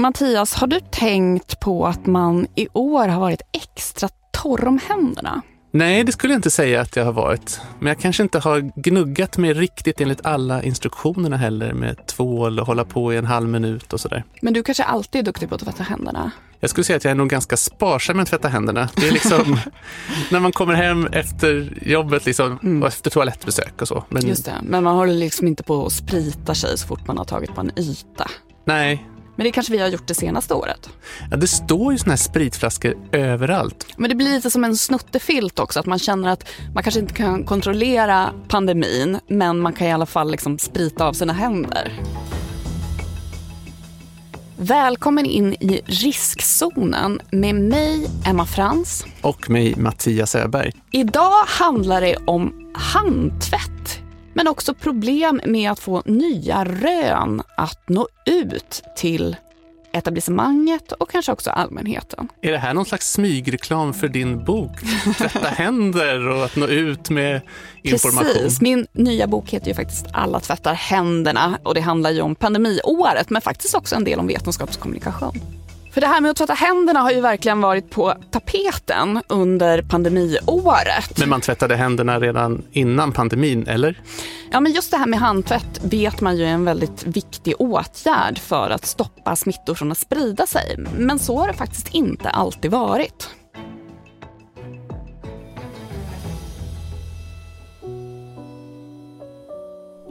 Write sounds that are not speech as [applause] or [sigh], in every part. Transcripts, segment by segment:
Mattias, har du tänkt på att man i år har varit extra torr om händerna? Nej, det skulle jag inte säga att jag har varit. Men jag kanske inte har gnuggat mig riktigt enligt alla instruktionerna heller med tvål och hålla på i en halv minut och sådär. Men du kanske alltid är duktig på att tvätta händerna? Jag skulle säga att jag är nog ganska sparsam med att tvätta händerna. Det är liksom [laughs] när man kommer hem efter jobbet liksom, mm. och efter toalettbesök och så. Men... Just det, men man håller liksom inte på att sprita sig så fort man har tagit på en yta. Nej, men det kanske vi har gjort det senaste året. Ja, det står ju såna här spritflaskor överallt. Men det blir lite som en snuttefilt också, att man känner att man kanske inte kan kontrollera pandemin, men man kan i alla fall liksom sprita av sina händer. Välkommen in i riskzonen med mig, Emma Frans. Och mig, Mattias Öberg. Idag handlar det om handtvätt men också problem med att få nya rön att nå ut till etablissemanget och kanske också allmänheten. Är det här någon slags smygreklam för din bok? Tvätta händer och att nå ut med information? Precis. Min nya bok heter ju faktiskt Alla tvättar händerna och det handlar ju om pandemiåret men faktiskt också en del om vetenskapskommunikation. För det här med att tvätta händerna har ju verkligen varit på tapeten under pandemiåret. Men man tvättade händerna redan innan pandemin, eller? Ja, men just det här med handtvätt vet man ju är en väldigt viktig åtgärd för att stoppa smittor från att sprida sig. Men så har det faktiskt inte alltid varit.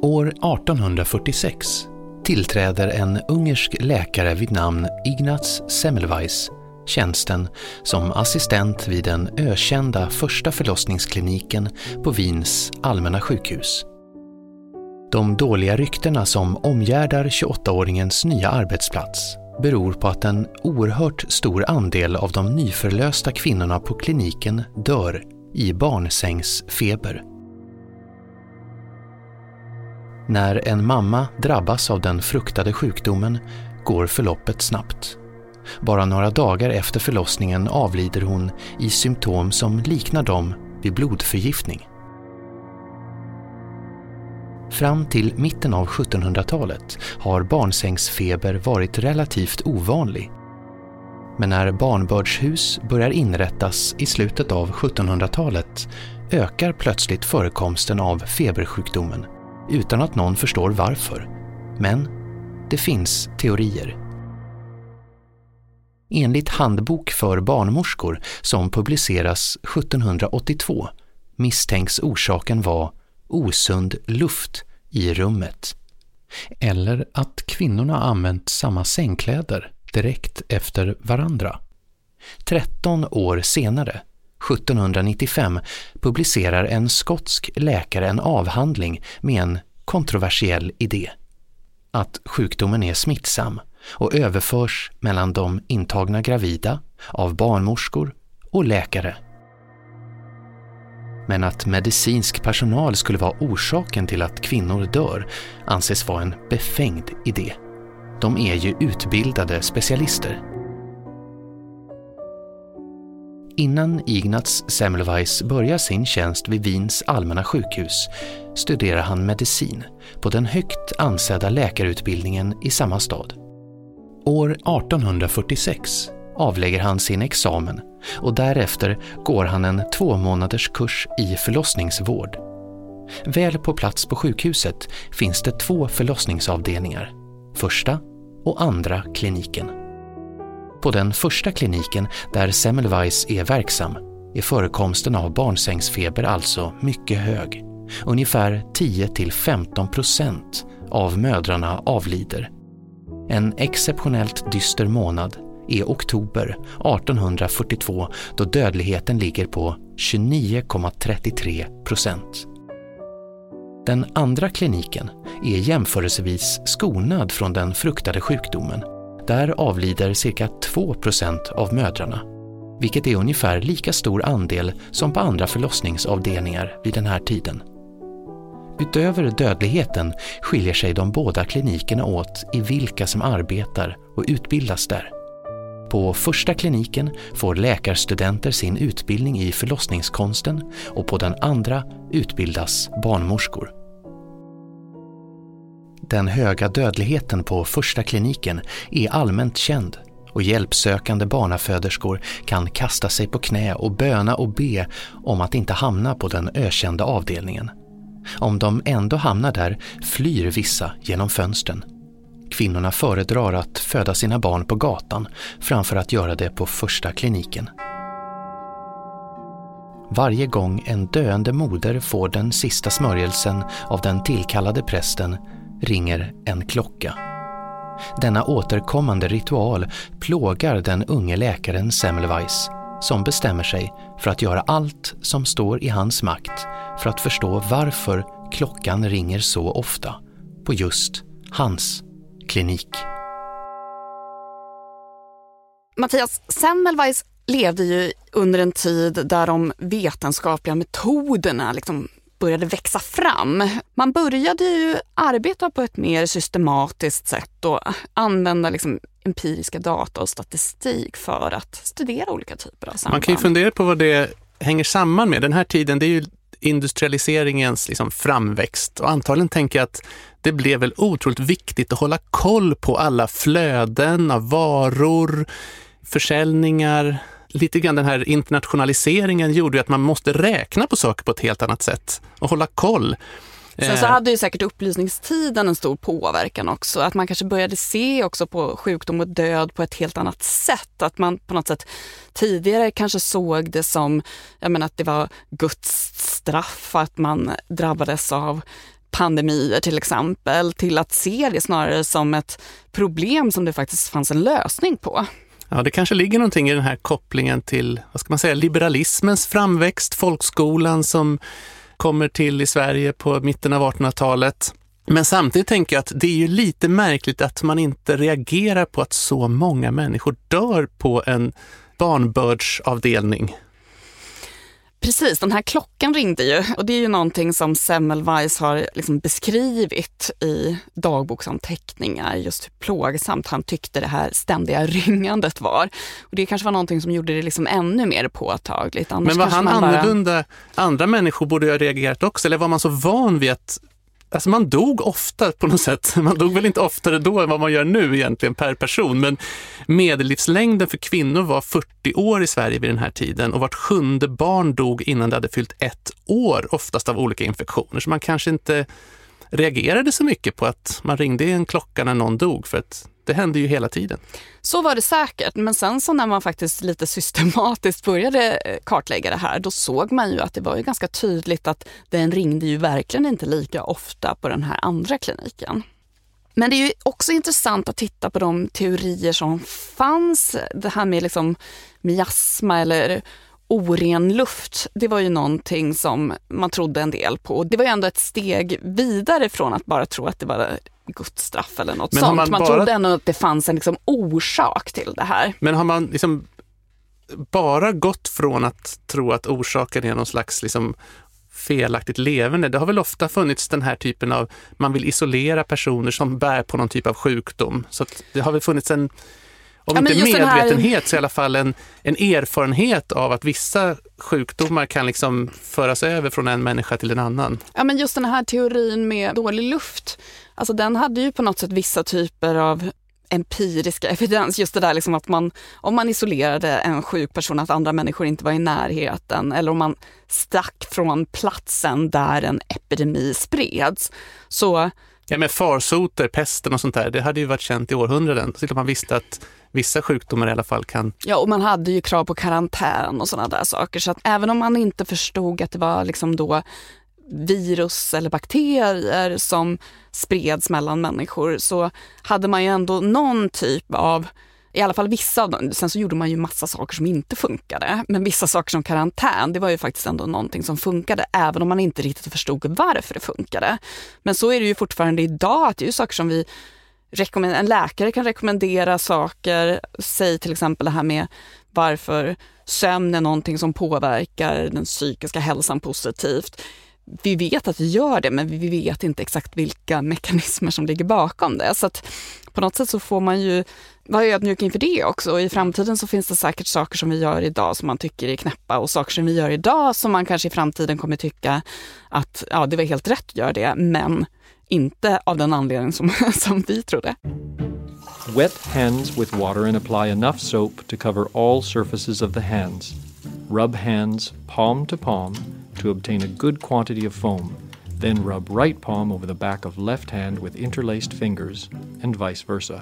År 1846 tillträder en ungersk läkare vid namn Ignaz Semmelweis tjänsten som assistent vid den ökända första förlossningskliniken på Wiens allmänna sjukhus. De dåliga ryktena som omgärdar 28-åringens nya arbetsplats beror på att en oerhört stor andel av de nyförlösta kvinnorna på kliniken dör i barnsängsfeber. När en mamma drabbas av den fruktade sjukdomen går förloppet snabbt. Bara några dagar efter förlossningen avlider hon i symptom som liknar dem vid blodförgiftning. Fram till mitten av 1700-talet har barnsängsfeber varit relativt ovanlig. Men när barnbördshus börjar inrättas i slutet av 1700-talet ökar plötsligt förekomsten av febersjukdomen utan att någon förstår varför. Men det finns teorier. Enligt Handbok för barnmorskor som publiceras 1782 misstänks orsaken vara osund luft i rummet. Eller att kvinnorna använt samma sängkläder direkt efter varandra. 13 år senare 1795 publicerar en skotsk läkare en avhandling med en kontroversiell idé. Att sjukdomen är smittsam och överförs mellan de intagna gravida, av barnmorskor och läkare. Men att medicinsk personal skulle vara orsaken till att kvinnor dör anses vara en befängd idé. De är ju utbildade specialister. Innan Ignaz Semmelweis börjar sin tjänst vid Wiens allmänna sjukhus studerar han medicin på den högt ansedda läkarutbildningen i samma stad. År 1846 avlägger han sin examen och därefter går han en två månaders kurs i förlossningsvård. Väl på plats på sjukhuset finns det två förlossningsavdelningar, första och andra kliniken. På den första kliniken, där Semmelweis är verksam, är förekomsten av barnsängsfeber alltså mycket hög. Ungefär 10-15 procent av mödrarna avlider. En exceptionellt dyster månad är oktober 1842 då dödligheten ligger på 29,33 procent. Den andra kliniken är jämförelsevis skonad från den fruktade sjukdomen där avlider cirka 2% av mödrarna, vilket är ungefär lika stor andel som på andra förlossningsavdelningar vid den här tiden. Utöver dödligheten skiljer sig de båda klinikerna åt i vilka som arbetar och utbildas där. På första kliniken får läkarstudenter sin utbildning i förlossningskonsten och på den andra utbildas barnmorskor. Den höga dödligheten på första kliniken är allmänt känd och hjälpsökande barnaföderskor kan kasta sig på knä och böna och be om att inte hamna på den ökända avdelningen. Om de ändå hamnar där flyr vissa genom fönstren. Kvinnorna föredrar att föda sina barn på gatan framför att göra det på första kliniken. Varje gång en döende moder får den sista smörjelsen av den tillkallade prästen ringer en klocka. Denna återkommande ritual plågar den unge läkaren Semmelweis som bestämmer sig för att göra allt som står i hans makt för att förstå varför klockan ringer så ofta på just hans klinik. Mattias Semmelweis levde ju under en tid där de vetenskapliga metoderna liksom började växa fram. Man började ju arbeta på ett mer systematiskt sätt och använda liksom empiriska data och statistik för att studera olika typer av samband. Man kan ju fundera på vad det hänger samman med. Den här tiden, det är ju industrialiseringens liksom framväxt och antagligen tänker jag att det blev väl otroligt viktigt att hålla koll på alla flöden av varor, försäljningar, lite grann den här internationaliseringen gjorde ju att man måste räkna på saker på ett helt annat sätt och hålla koll. Sen så eh. hade ju säkert upplysningstiden en stor påverkan också. Att man kanske började se också på sjukdom och död på ett helt annat sätt. Att man på något sätt tidigare kanske såg det som, jag menar att det var Guds straff att man drabbades av pandemier till exempel, till att se det snarare som ett problem som det faktiskt fanns en lösning på. Ja, det kanske ligger någonting i den här kopplingen till, vad ska man säga, liberalismens framväxt, folkskolan som kommer till i Sverige på mitten av 1800-talet. Men samtidigt tänker jag att det är ju lite märkligt att man inte reagerar på att så många människor dör på en barnbördsavdelning. Precis, den här klockan ringde ju och det är ju någonting som Semmelweis har liksom beskrivit i dagboksanteckningar, just hur plågsamt han tyckte det här ständiga ringandet var. Och det kanske var någonting som gjorde det liksom ännu mer påtagligt. Annars Men var han bara... annorlunda? Andra människor borde ju ha reagerat också, eller var man så van vid att Alltså man dog ofta på något sätt. [laughs] Man dog väl inte oftare då än vad man gör nu egentligen per person, men medellivslängden för kvinnor var 40 år i Sverige vid den här tiden och vart sjunde barn dog innan det hade fyllt ett år, oftast av olika infektioner. Så man kanske inte reagerade så mycket på att man ringde en klocka när någon dog, för att det hände ju hela tiden. Så var det säkert, men sen så när man faktiskt lite systematiskt började eh, kartlägga det här, då såg man ju att det var ju ganska tydligt att den ringde ju verkligen inte lika ofta på den här andra kliniken. Men det är ju också intressant att titta på de teorier som fanns. Det här med liksom miasma eller oren luft, det var ju någonting som man trodde en del på. Det var ju ändå ett steg vidare från att bara tro att det var Guds straff eller något Men sånt. Man, man bara... trodde ändå att det fanns en liksom orsak till det här. Men har man liksom bara gått från att tro att orsaken är någon slags liksom felaktigt levande. Det har väl ofta funnits den här typen av, man vill isolera personer som bär på någon typ av sjukdom. Så det har väl funnits en om ja, inte medvetenhet här... så i alla fall en, en erfarenhet av att vissa sjukdomar kan liksom föras över från en människa till en annan. Ja men just den här teorin med dålig luft, alltså den hade ju på något sätt vissa typer av empiriska evidens. Just det där liksom att man, om man isolerade en sjuk person, att andra människor inte var i närheten eller om man stack från platsen där en epidemi spreds. Så Ja, men farsoter, pesten och sånt där, det hade ju varit känt i århundraden. Så man visste att vissa sjukdomar i alla fall kan... Ja, och man hade ju krav på karantän och sådana där saker. Så att även om man inte förstod att det var liksom då virus eller bakterier som spreds mellan människor så hade man ju ändå någon typ av i alla fall vissa av dem. Sen så gjorde man ju massa saker som inte funkade. Men vissa saker som karantän, det var ju faktiskt ändå någonting som funkade, även om man inte riktigt förstod varför det funkade. Men så är det ju fortfarande idag, att det är ju saker som vi en läkare kan rekommendera saker, säg till exempel det här med varför sömn är någonting som påverkar den psykiska hälsan positivt. Vi vet att vi gör det, men vi vet inte exakt vilka mekanismer som ligger bakom det. Så att på något sätt så får man ju vara ödmjuk inför det också. Och I framtiden så finns det säkert saker som vi gör idag som man tycker är knäppa och saker som vi gör idag som man kanske i framtiden kommer tycka att ja, det var helt rätt att göra det, men inte av den anledning som, [laughs] som vi trodde. Wet hands with water and apply enough soap to cover all surfaces of the hands. Rub hands palm to palm to obtain a good quantity of foam. Then rub right palm over the back of left hand with interlaced fingers and vice versa.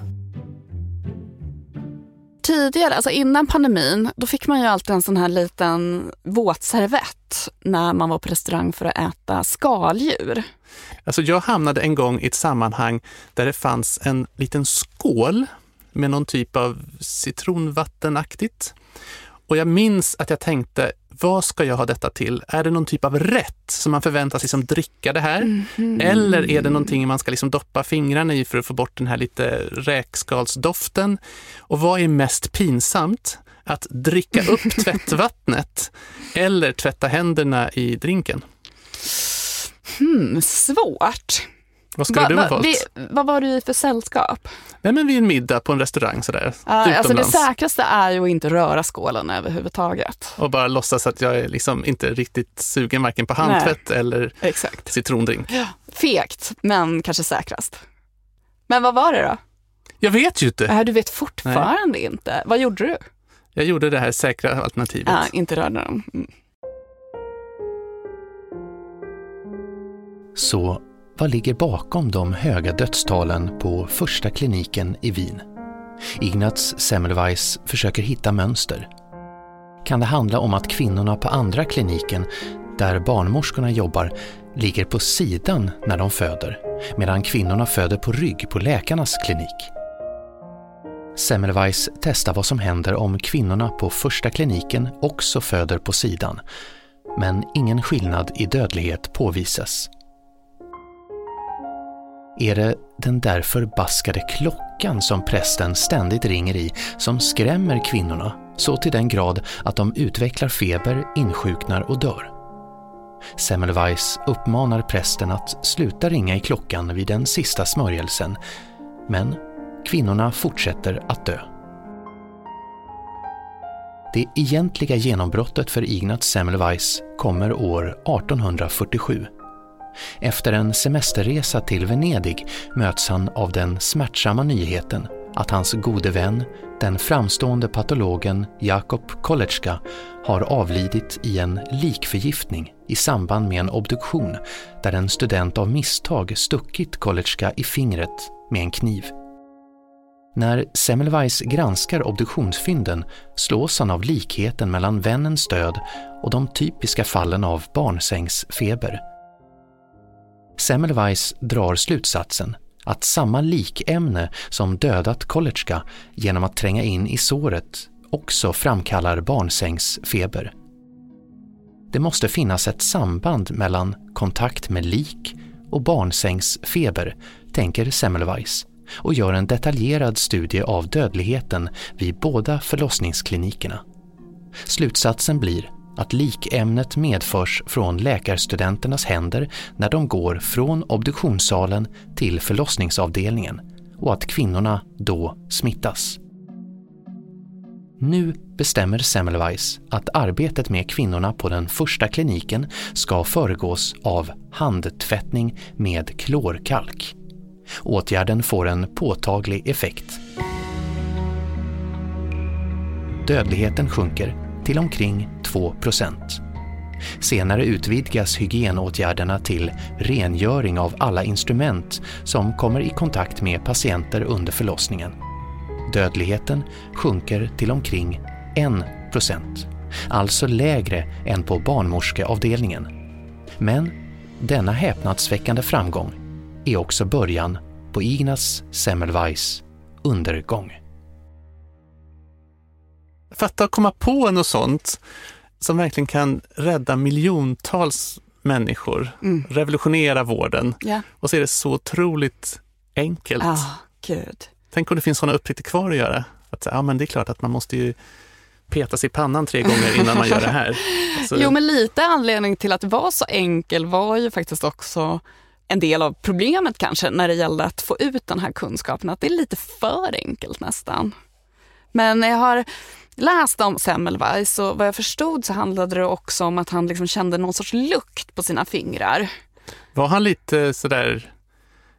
Tidigare, alltså innan pandemin, då fick man ju alltid en sån här liten våtservett när man var på restaurang för att äta skaldjur. Alltså jag hamnade en gång i ett sammanhang där det fanns en liten skål med någon typ av citronvattenaktigt. Och jag minns att jag tänkte, vad ska jag ha detta till? Är det någon typ av rätt som man förväntas liksom dricka det här? Mm -hmm. Eller är det någonting man ska liksom doppa fingrarna i för att få bort den här lite räkskalsdoften? Och vad är mest pinsamt? Att dricka upp [laughs] tvättvattnet eller tvätta händerna i drinken? Hmm, svårt. Vad skulle va, du ha valt? Vi, vad var du i för sällskap? Nej, men vid en middag på en restaurang sådär. Uh, alltså det säkraste är ju att inte röra skålen överhuvudtaget. Och bara låtsas att jag är liksom inte riktigt sugen varken på handtvätt Nej. eller Exakt. citrondrink. Ja, fegt, men kanske säkrast. Men vad var det då? Jag vet ju inte. Äh, du vet fortfarande Nej. inte. Vad gjorde du? Jag gjorde det här säkra alternativet. Ja, inte rörde dem. Mm. Så vad ligger bakom de höga dödstalen på första kliniken i Wien? Ignaz Semmelweis försöker hitta mönster. Kan det handla om att kvinnorna på andra kliniken, där barnmorskorna jobbar, ligger på sidan när de föder, medan kvinnorna föder på rygg på läkarnas klinik? Semmelweis testar vad som händer om kvinnorna på första kliniken också föder på sidan, men ingen skillnad i dödlighet påvisas. Är det den där förbaskade klockan som prästen ständigt ringer i som skrämmer kvinnorna så till den grad att de utvecklar feber, insjuknar och dör? Semmelweis uppmanar prästen att sluta ringa i klockan vid den sista smörjelsen, men kvinnorna fortsätter att dö. Det egentliga genombrottet för Ignaz Semmelweis kommer år 1847 efter en semesterresa till Venedig möts han av den smärtsamma nyheten att hans gode vän, den framstående patologen Jakob Kolecka, har avlidit i en likförgiftning i samband med en obduktion där en student av misstag stuckit Kolecka i fingret med en kniv. När Semmelweis granskar obduktionsfynden slås han av likheten mellan vännens död och de typiska fallen av barnsängsfeber Semmelweis drar slutsatsen att samma likämne som dödat Kolecka genom att tränga in i såret också framkallar barnsängsfeber. Det måste finnas ett samband mellan kontakt med lik och barnsängsfeber, tänker Semmelweis och gör en detaljerad studie av dödligheten vid båda förlossningsklinikerna. Slutsatsen blir att likämnet medförs från läkarstudenternas händer när de går från obduktionssalen till förlossningsavdelningen och att kvinnorna då smittas. Nu bestämmer Semmelweis att arbetet med kvinnorna på den första kliniken ska föregås av handtvättning med klorkalk. Åtgärden får en påtaglig effekt. Dödligheten sjunker till omkring 2 procent. Senare utvidgas hygienåtgärderna till rengöring av alla instrument som kommer i kontakt med patienter under förlossningen. Dödligheten sjunker till omkring 1 procent. alltså lägre än på barnmorskeavdelningen. Men denna häpnadsväckande framgång är också början på Ignaz Semmelweis undergång. Fatta att komma på något sånt som verkligen kan rädda miljontals människor, mm. revolutionera vården. Yeah. Och så är det så otroligt enkelt. Oh, Gud. Tänk om det finns sådana upptäckter kvar att göra. Att, ja, men det är klart att man måste ju peta sig i pannan tre gånger innan man gör det här. [laughs] Så... Jo, men lite anledning till att det var så enkel var ju faktiskt också en del av problemet kanske när det gällde att få ut den här kunskapen, att det är lite för enkelt nästan. Men jag har läst om Semmelweis och vad jag förstod så handlade det också om att han liksom kände någon sorts lukt på sina fingrar. Var han lite sådär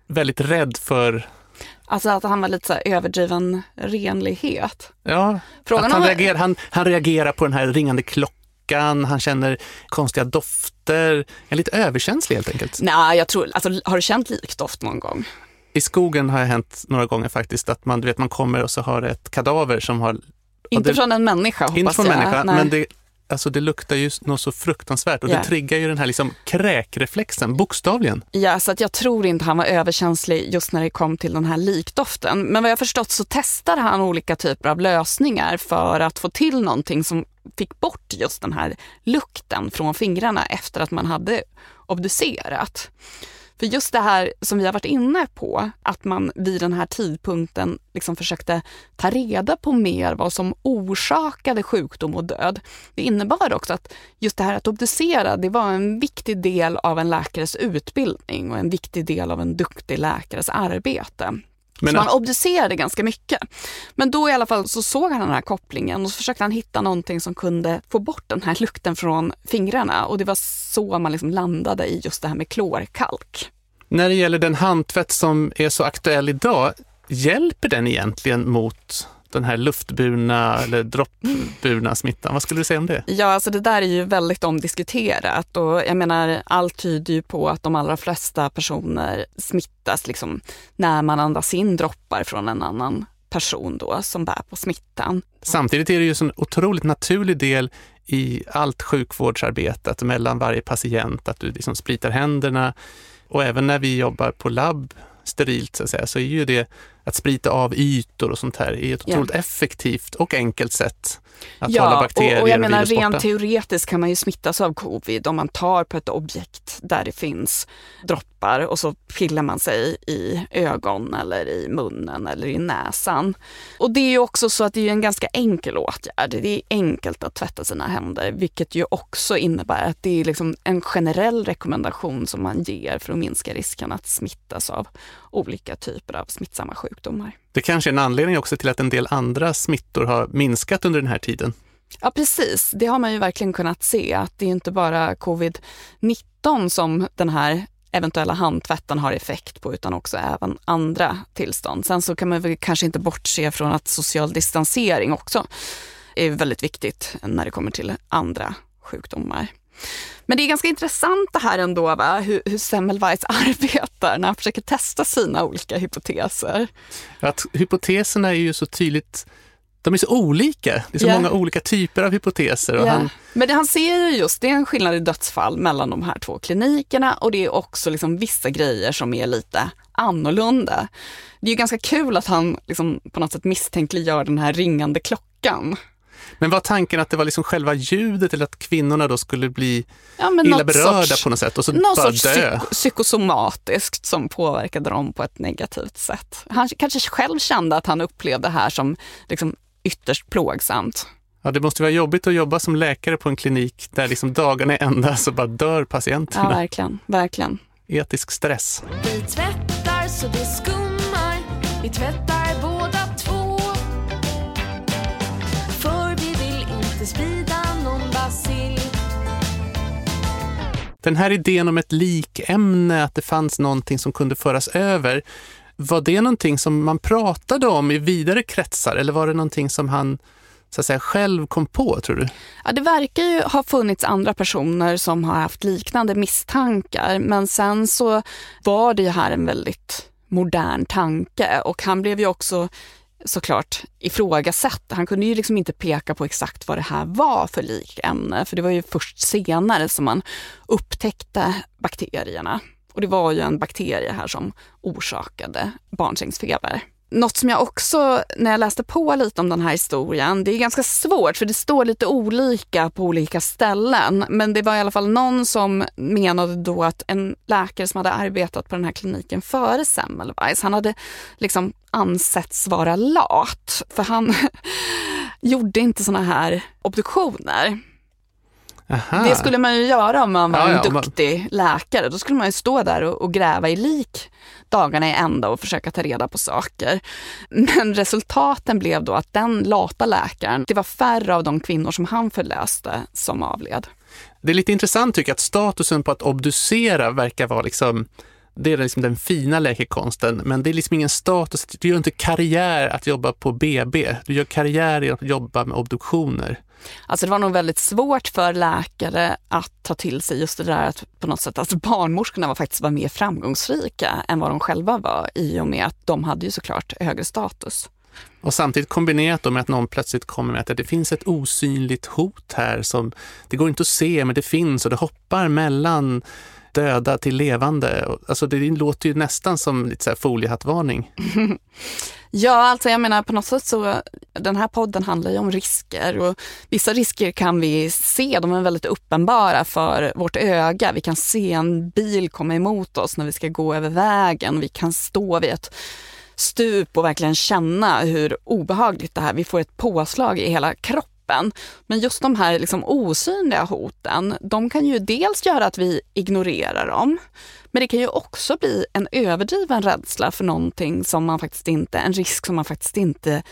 väldigt rädd för Alltså att han var lite så här överdriven renlighet. Ja, Frågan att han, om- reagerar, han, han reagerar på den här ringande klockan, han känner konstiga dofter, är lite överkänslig helt enkelt. Nej, jag tror, alltså har du känt likdoft någon gång? I skogen har det hänt några gånger faktiskt att man, du vet, man kommer och så har ett kadaver som har, Inte det- från en människa hoppas inte från jag. människa, Nej. men det, alltså det luktar ju något så fruktansvärt och Ja. det triggar ju den här liksom kräkreflexen, bokstavligen. Ja, så att jag tror inte han var överkänslig just när det kom till den här likdoften. Men vad jag förstått så testade han olika typer av lösningar för att få till någonting som fick bort just den här lukten från fingrarna efter att man hade obducerat. För just det här som vi har varit inne på, att man vid den här tidpunkten liksom försökte ta reda på mer vad som orsakade sjukdom och död. Det innebar också att just det här att obducera, det var en viktig del av en läkares utbildning och en viktig del av en duktig läkares arbete. Men så man obducerade ganska mycket. Men då i alla fall så såg han den här kopplingen och så försökte han hitta någonting som kunde få bort den här lukten från fingrarna och det var så man liksom landade i just det här med klorkalk. När det gäller den handtvätt som är så aktuell idag, hjälper den egentligen mot den här luftburna eller droppburna smittan? Vad skulle du säga om det? Ja, alltså det där är ju väldigt omdiskuterat och jag menar allt tyder ju på att de allra flesta personer smittas liksom när man andas in droppar från en annan person då som bär på smittan. Samtidigt är det ju en otroligt naturlig del i allt sjukvårdsarbete, att mellan varje patient, att du liksom spritar händerna. Och även när vi jobbar på labb sterilt så att säga, så är ju det att sprita av ytor och sånt här är ett Ja. otroligt effektivt och enkelt sätt att hålla Ja, bakterier och, och jag menar borta. rent teoretiskt kan man ju smittas av covid om man tar på ett objekt där det finns droppar och så pillar man sig i ögon eller i munnen eller i näsan. Och det är ju också så att det är en ganska enkel åtgärd. Det är enkelt att tvätta sina händer, vilket ju också innebär att det är liksom en generell rekommendation som man ger för att minska risken att smittas av olika typer av smittsamma sjukdomar. Det kanske är en anledning också till att en del andra smittor har minskat under den här tiden. Ja precis, det har man ju verkligen kunnat se att det är inte bara covid-19 som den här eventuella handtvätten har effekt på utan också även andra tillstånd. Sen så kan man väl kanske inte bortse från att social distansering också är väldigt viktigt när det kommer till andra sjukdomar. Men det är ganska intressant det här ändå, va? hur, hur Semmelweis [laughs] arbetar när han försöker testa sina olika hypoteser. Att hypoteserna är ju så tydligt, de är så olika. Det är så Ja. många olika typer av hypoteser. Och Ja. han, Men det han ser ju just, det är en skillnad i dödsfall mellan de här två klinikerna och det är också liksom vissa grejer som är lite annorlunda. Det är ju ganska kul att han liksom på något sätt misstänkliggör den här ringande klockan. men var tanken att det var liksom själva ljudet eller att kvinnorna då skulle bli Ja, illa berörda sorts, på något sätt och så någon bara sorts dö? psyk- psykosomatiskt som påverkade dem på ett negativt sätt. Han kanske själv kände att han upplevde det här som liksom ytterst plågsamt. Ja, det måste vara jobbigt att jobba som läkare på en klinik där liksom dagarna är ända så bara dör Ja, patienterna. verkligen, verkligen. Etisk stress. Vi tvättar så det skummar Vi tvättar båda två För vi vill inte sprida någon bacill Den här idén om ett likämne, att det fanns någonting som kunde föras över, var det någonting som man pratade om i vidare kretsar eller var det någonting som han så att säga, själv kom på, tror du? Ja, det verkar ju ha funnits andra personer som har haft liknande misstankar men sen så var det ju här en väldigt modern tanke och han blev ju också såklart ifrågasatt. Han kunde ju liksom inte peka på exakt vad det här var för likämne för det var ju först senare som man upptäckte bakterierna. Och det var ju en bakterie här som orsakade barnsängsfeber. Något som jag också, när jag läste på lite om den här historien, det är ganska svårt för det står lite olika på olika ställen. Men det var i alla fall någon som menade då att en läkare som hade arbetat på den här kliniken före Semmelweis, han hade liksom ansetts vara lat. För han [laughs] gjorde inte såna här obduktioner. Aha. Det skulle man ju göra om man var Ja, ja, en om man- duktig läkare. Då skulle man ju stå där och, och gräva i lik dagarna i ända och försöka ta reda på saker. Men resultaten blev då att den lata läkaren, det var färre av de kvinnor som han förlöste som avled. Det är lite intressant tycker jag att statusen på att obducera verkar vara liksom Det är liksom den fina läkekonsten, men det är liksom ingen status. Du gör inte karriär att jobba på BB. Du gör karriär i att jobba med obduktioner. Alltså det var nog väldigt svårt för läkare att ta till sig just det där att på något sätt att barnmorskorna var faktiskt var mer framgångsrika än vad de själva var i och med att de hade ju såklart högre status. Och samtidigt kombinerat med att någon plötsligt kommer med att det finns ett osynligt hot här som det går inte att se men det finns och det hoppar mellan döda till levande. Alltså det låter ju nästan som lite så foliehattvarning. [laughs] Ja, alltså jag menar på något sätt så, den här podden handlar ju om risker och vissa risker kan vi se, de är väldigt uppenbara för vårt öga. Vi kan se en bil komma emot oss när vi ska gå över vägen, vi kan stå vid ett stup och verkligen känna hur obehagligt det här, vi får ett påslag i hela kroppen. Men just de här liksom osynliga hoten, de kan ju dels göra att vi ignorerar dem, men det kan ju också bli en överdriven rädsla för någonting som man faktiskt inte, en risk som man faktiskt inte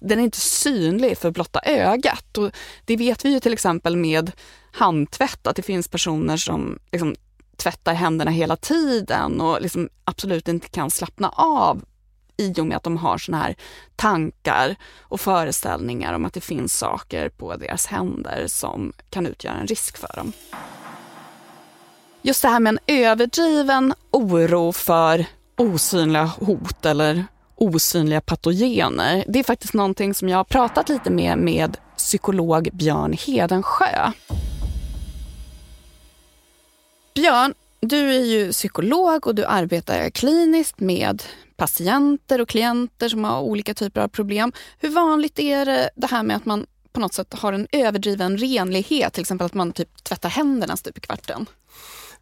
den är inte synlig för blotta ögat. Och det vet vi ju till exempel med handtvätt, att det finns personer som liksom tvättar händerna hela tiden och liksom absolut inte kan slappna av i och med att de har såna här tankar och föreställningar om att det finns saker på deras händer som kan utgöra en risk för dem. Just det här med en överdriven oro för osynliga hot eller osynliga patogener. Det är faktiskt någonting som jag har pratat lite med med psykolog Björn Hedensjö. Björn, du är ju psykolog och du arbetar kliniskt med patienter och klienter som har olika typer av problem. Hur vanligt är det, det här med att man på något sätt har en överdriven renlighet, till exempel att man typ tvättar händerna stup i kvarten?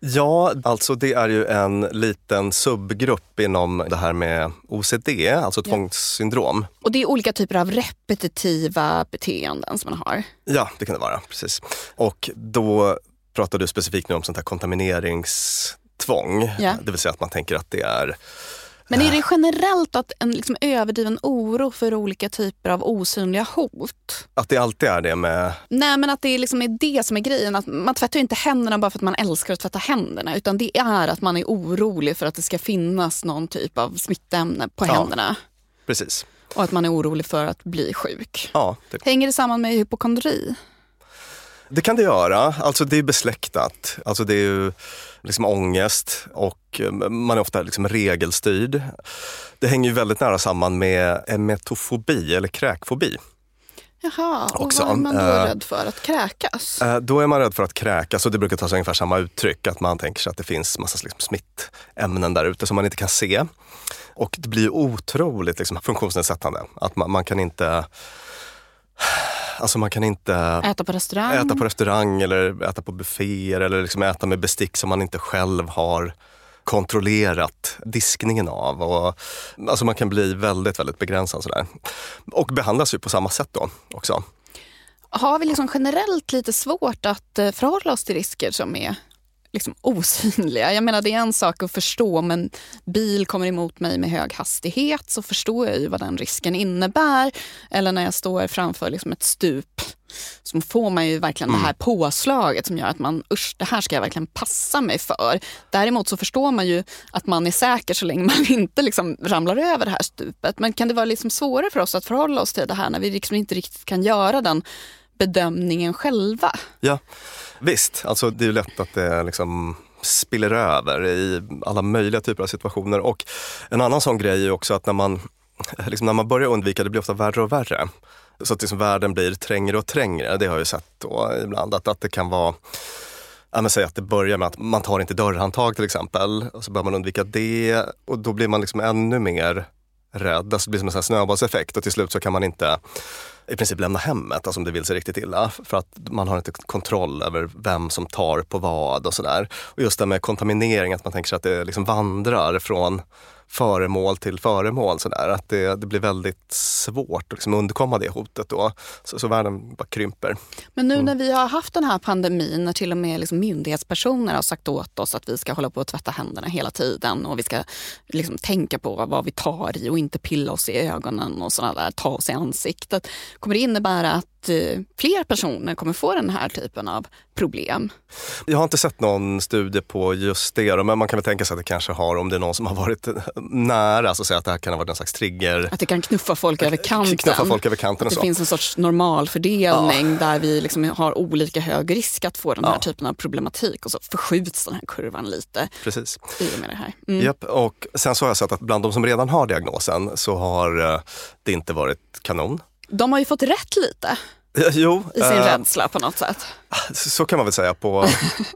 Ja, alltså det är ju en liten subgrupp inom det här med OCD, alltså tvångssyndrom. Och det är olika typer av repetitiva beteenden som man har? Ja, det kan det vara. precis. Och då pratar du specifikt nu om sånt här kontamineringstvång. Ja. Det vill säga att man tänker att det är Men är det generellt att en liksom överdriven oro för olika typer av osynliga hot? att det alltid är det med... Nej men att det liksom är det som är grejen. Att man tvättar inte händerna bara för att man älskar att tvätta händerna. Utan det är att man är orolig för att det ska finnas någon typ av smittämne på Ja. händerna. Precis. Och att man är orolig för att bli sjuk. Ja, det, Hänger det samman med hypokondri? Det kan det göra. Alltså det är besläktat. Alltså det är ju liksom ångest och eh, man är ofta liksom regelstyrd. Det hänger ju väldigt nära samman med emetofobi eller kräkfobi. Jaha, och Också, vad är man då eh, rädd för? Att kräkas? Eh, Då är man rädd för att kräkas och det brukar ta sig ungefär samma uttryck. Att man tänker sig att det finns massa liksom smittämnen där ute som man inte kan se. Och det blir otroligt liksom funktionsnedsättande. Att man, man kan inte Alltså man kan inte Äta på restaurang? äta på restaurang eller äta på bufféer eller liksom äta med bestick som man inte själv har kontrollerat diskningen av. Och, alltså man kan bli väldigt, väldigt begränsad sådär. Och behandlas ju på samma sätt då också. Har vi liksom generellt lite svårt att eh, förhålla oss till risker som är liksom osynliga? Jag menar det är en sak att förstå om en bil kommer emot mig med hög hastighet så förstår jag ju vad den risken innebär. Eller när jag står framför liksom ett stup så får man ju verkligen det här påslaget som gör att man, usch, det här ska jag verkligen passa mig för. Däremot så förstår man ju att man är säker så länge [laughs] man inte liksom ramlar över det här stupet. Men kan det vara liksom svårare för oss att förhålla oss till det här när vi liksom inte riktigt kan göra den bedömningen själva? Ja, visst. Alltså det är ju lätt att det liksom spiller över i alla möjliga typer av situationer. Och en annan sån grej är också att när man, liksom när man börjar undvika, det blir ofta värre och värre. Så att liksom världen blir trängre och trängre. Det har jag ju sett då ibland. Att, att det kan vara Ja, men säg att det börjar med att man tar inte dörrhandtag till exempel. Och så börjar man undvika det och då blir man liksom ännu mer rädd. Alltså det blir som en snöbollseffekt och till slut så kan man inte i princip lämna hemmet alltså om det vill sig riktigt illa. För att man har inte kontroll över vem som tar på vad och sådär. Och just det här med kontaminering, att man tänker sig att det liksom vandrar från föremål till föremål. Sådär. Att det, det blir väldigt svårt att liksom undkomma det hotet då. Så, så världen bara krymper. Men nu när vi har haft den här pandemin, när till och med liksom myndighetspersoner har sagt åt oss att vi ska hålla på att tvätta händerna hela tiden och vi ska liksom tänka på vad vi tar i och inte pilla oss i ögonen och sådana där, ta oss i ansiktet. Kommer det innebära att att eh, fler personer kommer få den här typen av problem. Jag har inte sett någon studie på just det, men man kan väl tänka sig att det kanske har, om det är någon som har varit nära, så att, säga, att det här kan ha varit en slags trigger. Att det kan knuffa folk över kanten. Knuffa folk över kanten och det så. finns en sorts normalfördelning där vi liksom har olika hög risk att få den här Ja. typen av problematik och så förskjuts den här kurvan lite Precis. i och med det här. Mm. Japp, och sen så har jag sett att bland de som redan har diagnosen så har eh, det inte varit kanon. De har ju fått rätt lite Jo, i sin eh, rädsla på något sätt. så kan man väl säga på,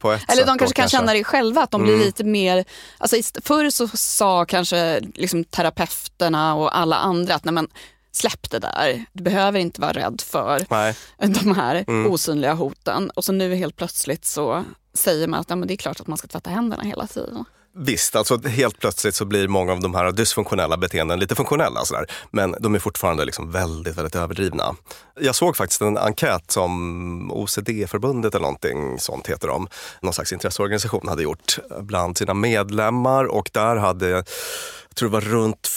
på ett [laughs] Eller de kanske kan känna det själva, att de blir Mm. lite mer... Alltså, förr så sa kanske liksom terapeuterna och alla andra att nej men, släpp det där, du behöver inte vara rädd för Nej, [laughs] de här Mm. osynliga hoten. Och så nu helt plötsligt så säger man att nej, men det är klart att man ska tvätta händerna hela tiden visst, alltså helt plötsligt så blir många av de här dysfunktionella beteenden lite funktionella. Sådär. Men de är fortfarande liksom väldigt, väldigt överdrivna. Jag såg faktiskt en enkät som OCD-förbundet eller någonting sånt heter de, någon slags intresseorganisation hade gjort bland sina medlemmar och där hade, jag tror det var runt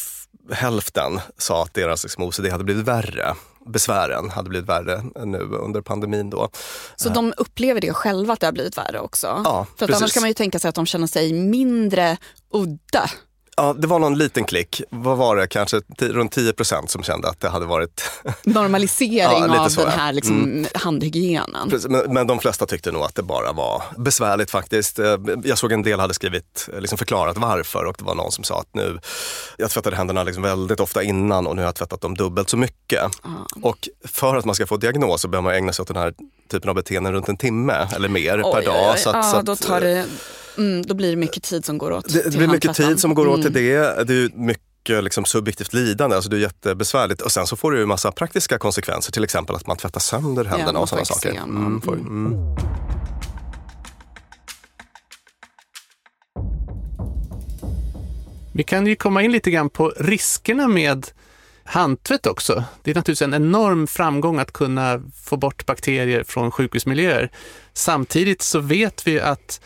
hälften sa att deras liksom, OCD hade blivit värre. Besvären hade blivit värre nu under pandemin då. Så de upplever det själva att det har blivit värre också. Ja, För annars kan man ju tänka sig att de känner sig mindre udda. Ja, det var någon liten klick. Vad var det? Kanske runt 10 procent som kände att det hade varit [laughs] Normalisering Ja, av så, den ja. här liksom, handhygienen. Precis, Men, men de flesta tyckte nog att det bara var besvärligt faktiskt. Eh, Jag såg en del hade skrivit, eh, liksom förklarat varför och det var någon som sa att nu, jag tvättade händerna liksom väldigt ofta innan och nu har jag tvättat dem dubbelt så mycket. Och för att man ska få diagnos så behöver man ägna sig åt den här typen av beteenden runt en timme eller mer per Oj, dag. oj, oj. Så att, ja, så att, då, tar det, mm, då blir det mycket tid som går åt det, det till blir mycket tid som går åt till Mm. det. Det är mycket liksom subjektivt lidande, alltså det är jättebesvärligt. Och sen så får det ju massa praktiska konsekvenser, till exempel att man tvättar sönder händerna man och sådana saker. Mm, får, mm. Vi kan ju komma in lite grann på riskerna med handtvätt också. Det är naturligtvis en enorm framgång att kunna få bort bakterier från sjukhusmiljöer. Samtidigt så vet vi att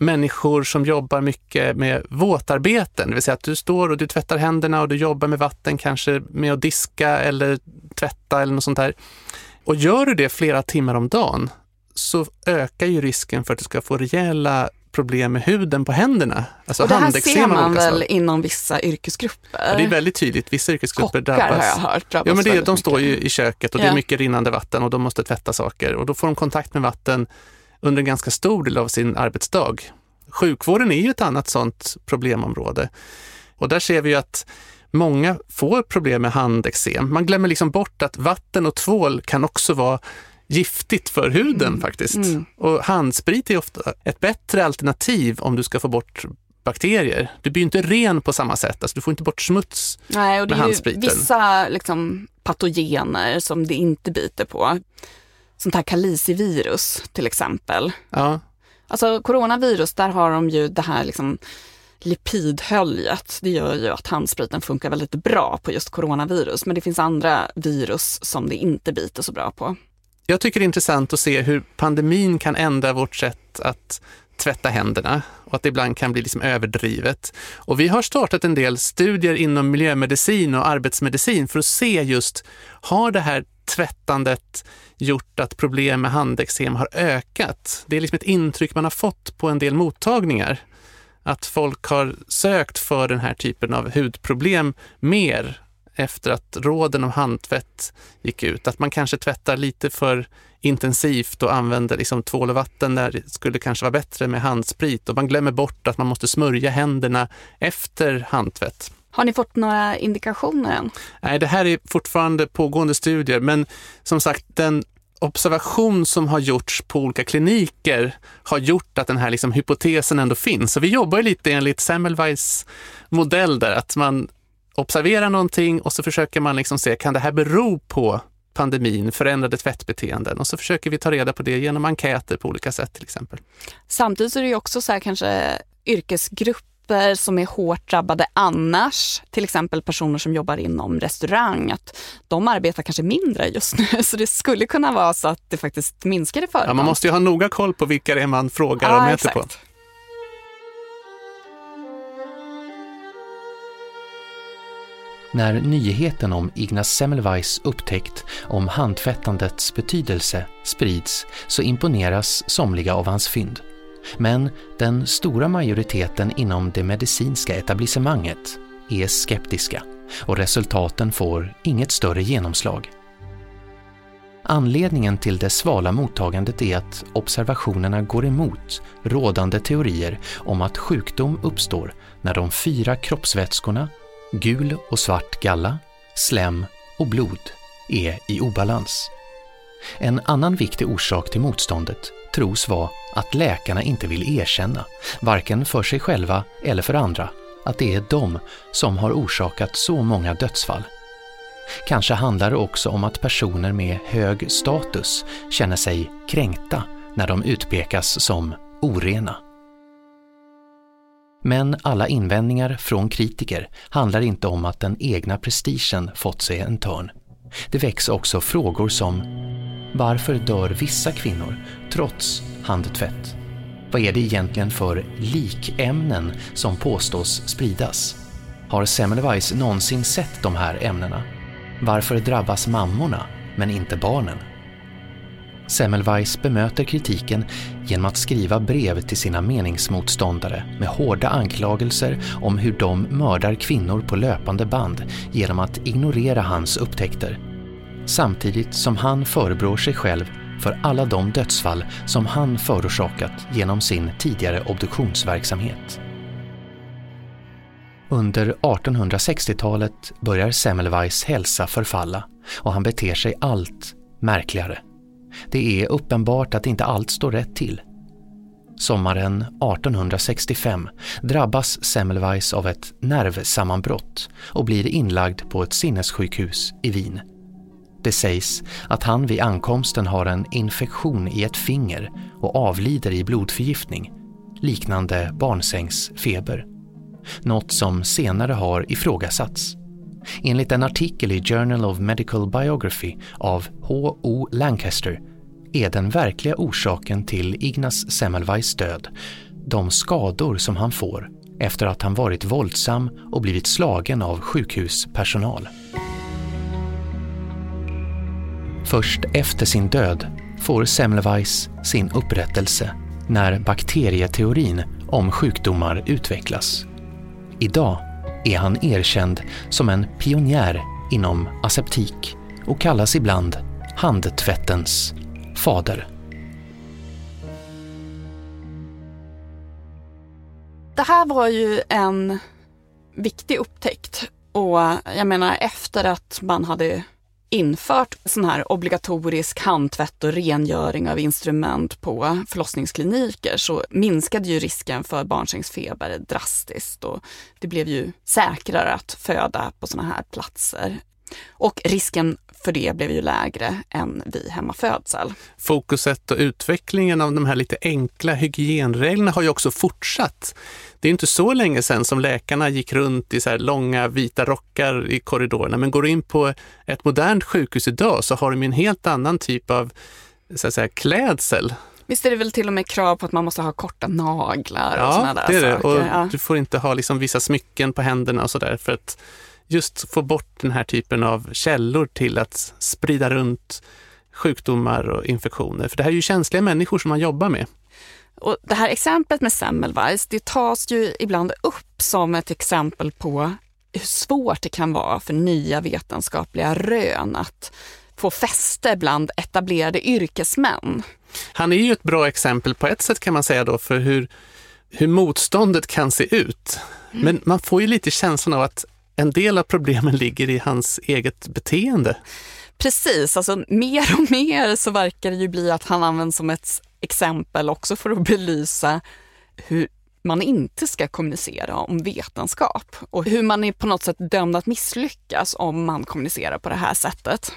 människor som jobbar mycket med våtarbeten, det vill säga att du står och du tvättar händerna och du jobbar med vatten, kanske med att diska eller tvätta eller något sånt där. Och gör du det flera timmar om dagen så ökar ju risken för att du ska få rejäla problem med huden på händerna. Alltså Och det här ser man väl inom vissa yrkesgrupper? Ja, det är väldigt tydligt. Vissa yrkesgrupper Kockar drabbas. har jag hört drabbas Ja, men det, de står ju mycket. i köket och det är Ja. mycket rinnande vatten och de måste tvätta saker och då får de kontakt med vatten under en ganska stor del av sin arbetsdag. Sjukvården är ju ett annat sådant problemområde och där ser vi att många får problem med handeksem. Man glömmer liksom bort att vatten och tvål kan också vara giftigt för huden faktiskt. Mm. Och handsprit är ofta ett bättre alternativ om du ska få bort bakterier. Du blir inte ren på samma sätt, alltså du får inte bort smuts Nej, och det med är handspriten. vissa liksom, patogener som det inte biter på. Sånt här kalicivirus till exempel. Ja, Alltså coronavirus, där har de ju det här liksom lipidhöljet. Det gör ju att handspriten funkar väldigt bra på just coronavirus. Men det finns andra virus som det inte biter så bra på. Jag tycker det är intressant att se hur pandemin kan ändra vårt sätt att tvätta händerna och att det ibland kan bli liksom överdrivet. Och vi har startat en del studier inom miljömedicin och arbetsmedicin för att se just, har det här tvättandet gjort att problem med handeksem har ökat? Det är liksom ett intryck man har fått på en del mottagningar. Att folk har sökt för den här typen av hudproblem mer efter att råden om handtvätt gick ut. Att man kanske tvättar lite för intensivt och använder liksom tvål och vatten där det skulle kanske vara bättre med handsprit och man glömmer bort att man måste smörja händerna efter handtvätt. Har ni fått några indikationer än? Nej, det här är fortfarande pågående studier, men som sagt, den observation som har gjorts på olika kliniker har gjort att den här liksom hypotesen ändå finns. Så vi jobbar lite enligt Semmelweis modell där, att man observerar någonting och så försöker man liksom se, kan det här bero på pandemin, förändrade tvättbeteenden? Och så försöker vi ta reda på det genom enkäter på olika sätt till exempel. Samtidigt är det ju också så här kanske yrkesgrupper som är hårt drabbade annars, till exempel personer som jobbar inom restaurang, att de arbetar kanske mindre just nu. [laughs] Så det skulle kunna vara så att det faktiskt minskar i förekomst. Ja, man måste ju ha noga koll på vilka det är man frågar och Ja, mäter på. När nyheten om Ignaz Semmelweis upptäckt om handtvättandets betydelse sprids så imponeras somliga av hans fynd. Men den stora majoriteten inom det medicinska etablissemanget är skeptiska och resultaten får inget större genomslag. Anledningen till det svala mottagandet är att observationerna går emot rådande teorier om att sjukdom uppstår när de fyra kroppsvätskorna, gul och svart galla, slem och blod, är i obalans. En annan viktig orsak till motståndet tros vara att läkarna inte vill erkänna, varken för sig själva eller för andra, att det är de som har orsakat så många dödsfall. Kanske handlar det också om att personer med hög status känner sig kränkta när de utpekas som orena. Men alla invändningar från kritiker handlar inte om att den egna prestigen fått sig en törn. Det väcks också frågor som varför dör vissa kvinnor trots handtvätt? Vad är det egentligen för likämnen som påstås spridas? Har Semmelweis någonsin sett de här ämnena? Varför drabbas mammorna men inte barnen? Semmelweis bemöter kritiken genom att skriva brev till sina meningsmotståndare med hårda anklagelser om hur de mördar kvinnor på löpande band genom att ignorera hans upptäckter. Samtidigt som han förebrår sig själv för alla de dödsfall som han förorsakat genom sin tidigare obduktionsverksamhet. Under 1860-talet börjar Semmelweis hälsa förfalla och han beter sig allt märkligare. Det är uppenbart att inte allt står rätt till. Sommaren 1865 drabbas Semmelweis av ett nervsammanbrott och blir inlagd på ett sinnessjukhus i Wien. Det sägs att han vid ankomsten har en infektion i ett finger och avlider i blodförgiftning, liknande barnsängsfeber. Något som senare har ifrågasatts. Enligt en artikel i Journal of Medical Biography av H.O. Lancaster är den verkliga orsaken till Ignas Semmelweis död de skador som han får efter att han varit våldsam och blivit slagen av sjukhuspersonal. Först efter sin död får Semmelweis sin upprättelse när bakterieteorin om sjukdomar utvecklas. Idag är han erkänd som en pionjär inom aseptik och kallas ibland handtvättens fader. Det här var ju en viktig upptäckt och jag menar efter att man hade infört sån här obligatorisk handtvätt och rengöring av instrument på förlossningskliniker så minskade ju risken för barnsängsfeber drastiskt och det blev ju säkrare att föda på såna här platser. Och risken för det blev ju lägre än vid hemmafödsel. Fokuset och utvecklingen av de här lite enkla hygienreglerna har ju också fortsatt. Det är inte så länge sedan som läkarna gick runt i så långa vita rockar i korridorerna, men går du in på ett modernt sjukhus idag så har de en helt annan typ av så att säga, klädsel. Visst är det väl till och med krav på att man måste ha korta naglar och Ja, såna där det är det. saker. Och Ja. du får inte ha liksom vissa smycken på händerna och sådär för att just få bort den här typen av källor till att sprida runt sjukdomar och infektioner. För det här är ju känsliga människor som man jobbar med. Och det här exemplet med Semmelweis, det tas ju ibland upp som ett exempel på hur svårt det kan vara för nya vetenskapliga rön att få fäste bland etablerade yrkesmän. Han är ju ett bra exempel på ett sätt kan man säga då för hur, hur motståndet kan se ut. Men man får ju lite känslan av att en del av problemen ligger i hans eget beteende. Precis, alltså mer och mer så verkar det ju bli att han används som ett exempel också för att belysa hur man inte ska kommunicera om vetenskap och hur man är på något sätt dömd att misslyckas om man kommunicerar på det här sättet.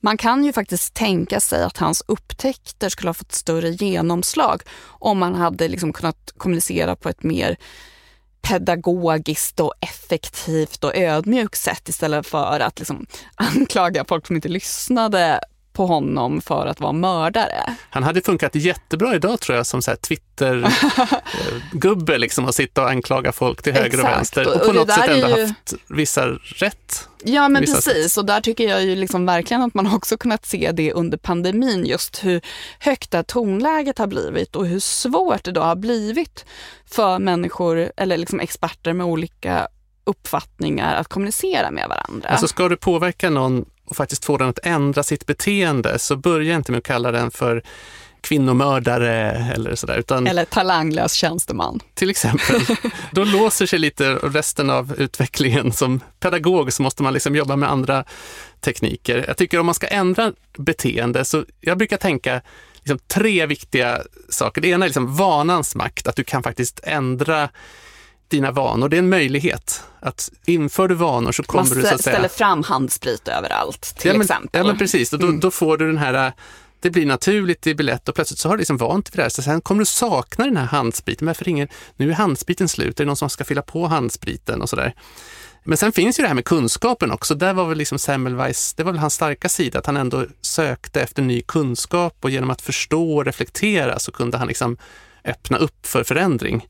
Man kan ju faktiskt tänka sig att hans upptäckter skulle ha fått större genomslag om man hade liksom kunnat kommunicera på ett mer pedagogiskt och effektivt och ödmjukt sätt istället för att liksom [laughs] anklaga folk som inte lyssnade på honom för att vara mördare. Han hade funkat jättebra idag tror jag som Twitter-gubbe liksom och sitta och anklaga folk till höger och Exakt. vänster och Och på det något sätt ändå ju- haft vissa rätt. Ja men Vissa precis och där tycker jag ju liksom verkligen att man också kunnat se det under pandemin just hur högt det här tonläget har blivit och hur svårt det då har blivit för människor eller liksom experter med olika uppfattningar att kommunicera med varandra. Alltså ska du påverka någon och faktiskt få den att ändra sitt beteende så börja inte med att kalla den för kvinnomördare eller sådär, utan eller talanglös tjänsteman. till exempel. [laughs] Då låser sig lite resten av utvecklingen. Som pedagog så måste man liksom jobba med andra tekniker. Jag tycker om man ska ändra beteende så jag brukar tänka liksom tre viktiga saker. Det ena är liksom vanans makt, att du kan faktiskt ändra dina vanor. Det är en möjlighet. Att inför du vanor så kommer Man du så att säga... ställer fram handsprit överallt till ja, men, exempel. Ja, men precis. Och då, Mm. då får du den här, det blir naturligt, det blir lätt och plötsligt så har du liksom vant vid det här. Så sen kommer du sakna den här handspriten. Varför ingen, nu är handspriten slut, är det någon som ska fylla på handspriten och sådär. Men sen finns ju det här med kunskapen också. Där var väl liksom Semmelweis, det var väl hans starka sida, att han ändå sökte efter ny kunskap och genom att förstå och reflektera så kunde han liksom öppna upp för förändring.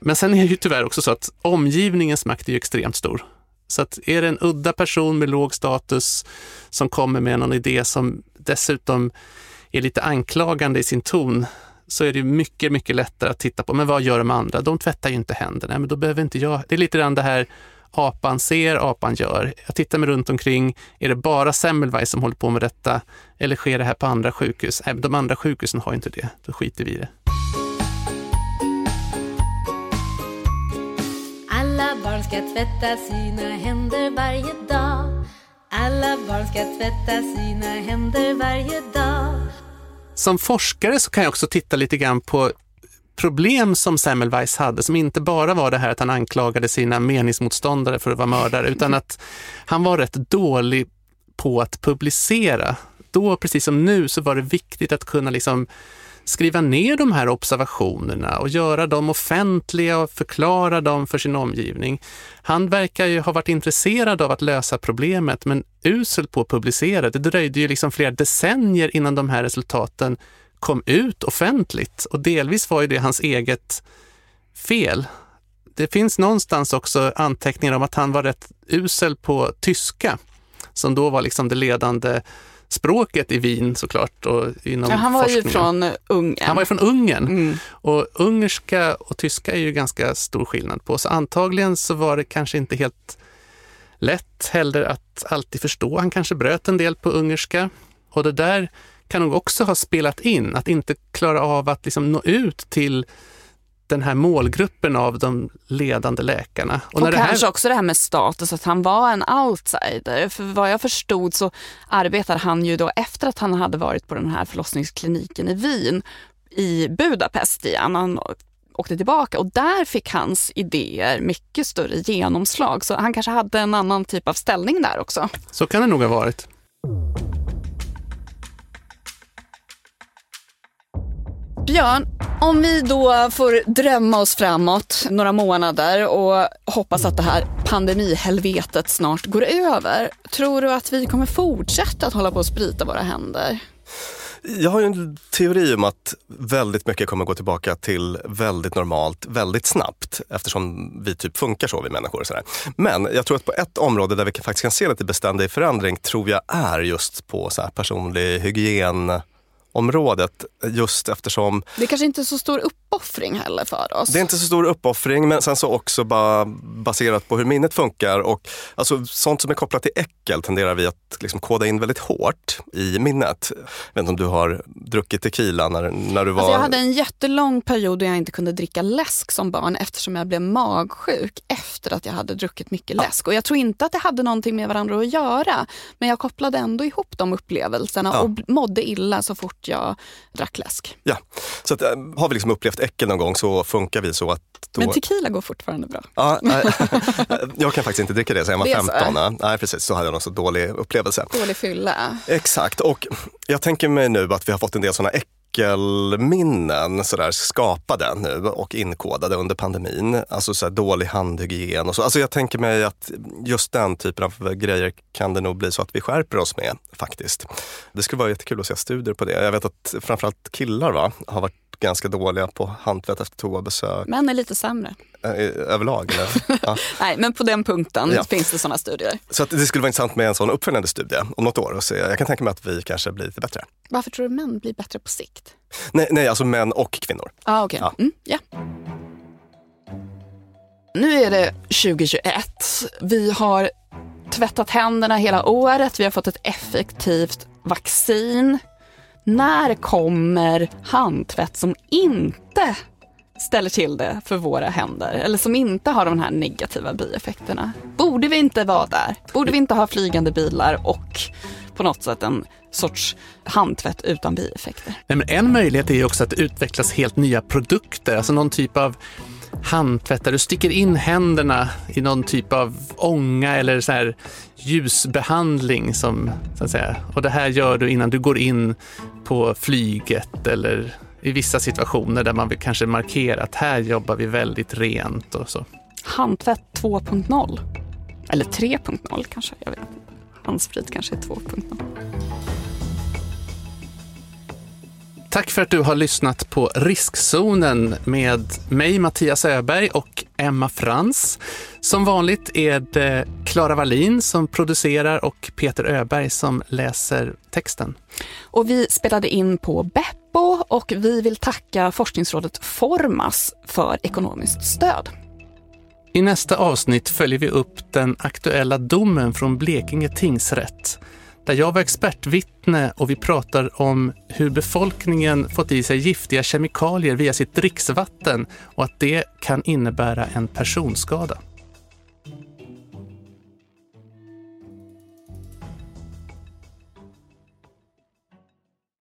Men sen är det ju tyvärr också så att omgivningens makt är ju extremt stor. Så att är det en udda person med låg status som kommer med någon idé som dessutom är lite anklagande i sin ton så är det mycket, mycket lättare att titta på, men vad gör de andra? De tvättar ju inte händerna, men då behöver inte jag. Det är lite grann det här apan ser, apan gör. Jag tittar mig runt omkring, är det bara Semmelweis som håller på med detta? Eller sker det här på andra sjukhus? Nej, men de andra sjukhusen har ju inte det, då skiter vi i det. Alla barn ska tvätta sina händer varje dag. Alla barn ska tvätta sina händer varje dag. Som forskare så kan jag också titta lite grann på problem som Semmelweis hade, som inte bara var det här att han anklagade sina meningsmotståndare för att vara mördare, utan att han var rätt dålig på att publicera. Då, precis som nu, så var det viktigt att kunna liksom skriva ner de här observationerna och göra dem offentliga och förklara dem för sin omgivning. Han verkar ju ha varit intresserad av att lösa problemet, men usel på att publicera. Det dröjde ju liksom flera decennier innan de här resultaten kom ut offentligt och delvis var ju det hans eget fel. Det finns någonstans också anteckningar om att han var rätt usel på tyska, som då var liksom det ledande språket i Wien såklart. Och inom Ja, han var ju forskningen. från Ungern. Han var ju från Ungern Mm. och ungerska och tyska är ju ganska stor skillnad på, så antagligen så var det kanske inte helt lätt heller att alltid förstå. Han kanske bröt en del på ungerska och det där kan nog också ha spelat in, att inte klara av att liksom nå ut till den här målgruppen av de ledande läkarna. Och, när det här- kanske också det här med status, att han var en outsider. För vad jag förstod så arbetade han ju då efter att han hade varit på den här förlossningskliniken i Wien i Budapest igen. Han åkte tillbaka och där fick hans idéer mycket större genomslag. Så han kanske hade en annan typ av ställning där också. Så kan det nog ha varit. Björn, om vi då får drömma oss framåt några månader och hoppas att det här pandemihelvetet snart går över. Tror du att vi kommer fortsätta att hålla på och sprita våra händer? Jag har ju en teori om att väldigt mycket kommer gå tillbaka till väldigt normalt väldigt snabbt eftersom vi typ funkar så vi människor. Och sådär. Men jag tror att på ett område där vi kan- faktiskt kan se lite beständig förändring tror jag är just på så här personlig hygien området just eftersom Det är kanske inte är så stor uppoffring heller för oss. det är inte så stor uppoffring men sen så också bara baserat på hur minnet funkar och alltså sånt som är kopplat till äckel tenderar vi att liksom koda in väldigt hårt i minnet. Jag vet inte om du har druckit tequila när, när du var... Alltså jag hade en jättelång period då jag inte kunde dricka läsk som barn eftersom jag blev magsjuk efter att jag hade druckit mycket läsk. Och jag tror inte att det hade någonting med varandra att göra. Men jag kopplade ändå ihop de upplevelserna Ja. och mådde illa så fort jag drack läsk. Ja, så att, äh, har vi liksom upplevt äckel någon gång så funkar vi så att då... Men tequila går fortfarande bra. Ja, nej, [laughs] jag kan faktiskt inte dricka det sen jag var Det är så? 15. Nej, precis. Så hade jag nog så dålig upplevelse. Dålig fylla. Exakt, och jag tänker mig nu att vi har fått en del sådana nyckelminnen sådär, skapade nu och inkodade under pandemin. Alltså så dålig handhygien och så. Alltså jag tänker mig att just den typen av grejer kan det nog bli så att vi skärper oss med faktiskt. Det skulle vara jättekul att se studier på det. Jag vet att framförallt killar va, har varit ganska dåliga på handtvätt efter toabesök. Män är lite sämre. Eh, överlag? Eller? [laughs] Ja. Nej, men på den punkten Ja. finns det sådana studier. Så att det skulle vara intressant med en sån uppföljande studie om något år. Och se. Jag kan tänka mig att vi kanske blir lite bättre. Varför tror du män blir bättre på sikt? Nej, nej alltså män och kvinnor. Ah, okej. Ja. Mm, ja. Nu är det 2021. Vi har tvättat händerna hela året. Vi har fått ett effektivt vaccin. När kommer handtvätt som inte ställer till det för våra händer eller som inte har de här negativa bieffekterna? Borde vi inte vara där? Borde vi inte ha flygande bilar och på något sätt en sorts handtvätt utan bieffekter? Nej, men en möjlighet är ju också att det utvecklas helt nya produkter, alltså någon typ av handtvätt där du sticker in händerna i någon typ av ånga eller så här ljusbehandling som så att säga. Och det här gör du innan du går in på flyget eller i vissa situationer där man vill kanske markera att här jobbar vi väldigt rent och så. Handtvätt 2.0. Eller 3.0 kanske, jag vet inte. Handsprit kanske är 2.0. Tack för att du har lyssnat på Riskzonen med mig Mattias Öberg och Emma Frans. Som vanligt är det Klara Wallin som producerar och Peter Öberg som läser texten. Och vi spelade in på Beppo och vi vill tacka forskningsrådet Formas för ekonomiskt stöd. I nästa avsnitt följer vi upp den aktuella domen från Blekinge tingsrätt där jag var expertvittne och vi pratar om hur befolkningen fått i sig giftiga kemikalier via sitt dricksvatten och att det kan innebära en personskada.